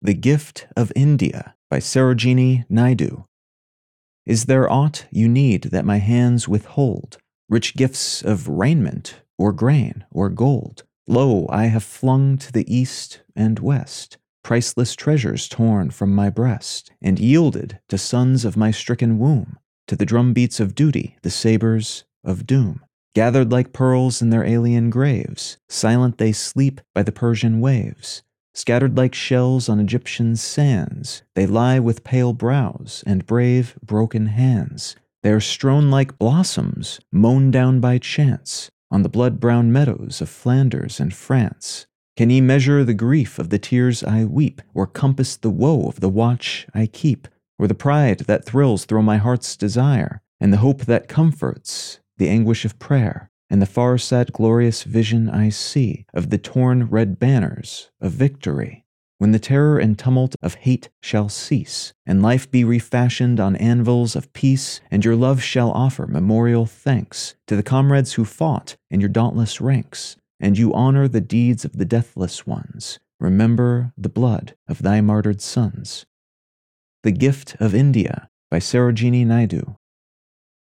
The Gift of India by Sarojini Naidu. Is there aught you need that my hands withhold? Rich gifts of raiment, or grain, or gold? Lo, I have flung to the east and west priceless treasures torn from my breast, and yielded to sons of my stricken womb, to the drumbeats of duty, the sabres of doom. Gathered like pearls in their alien graves, silent they sleep by the Persian waves. Scattered like shells on Egyptian sands, they lie with pale brows and brave, broken hands. They are strown like blossoms, mown down by chance, on the blood brown meadows of Flanders and France. Can ye measure the grief of the tears I weep, or compass the woe of the watch I keep, or the pride that thrills through my heart's desire, and the hope that comforts the anguish of prayer? And the far sad glorious vision I see of the torn red banners of victory. When the terror and tumult of hate shall cease, and life be refashioned on anvils of peace, and your love shall offer memorial thanks to the comrades who fought in your dauntless ranks, and you honor the deeds of the deathless ones, remember the blood of thy martyred sons. The Gift of India by Sarojini Naidu.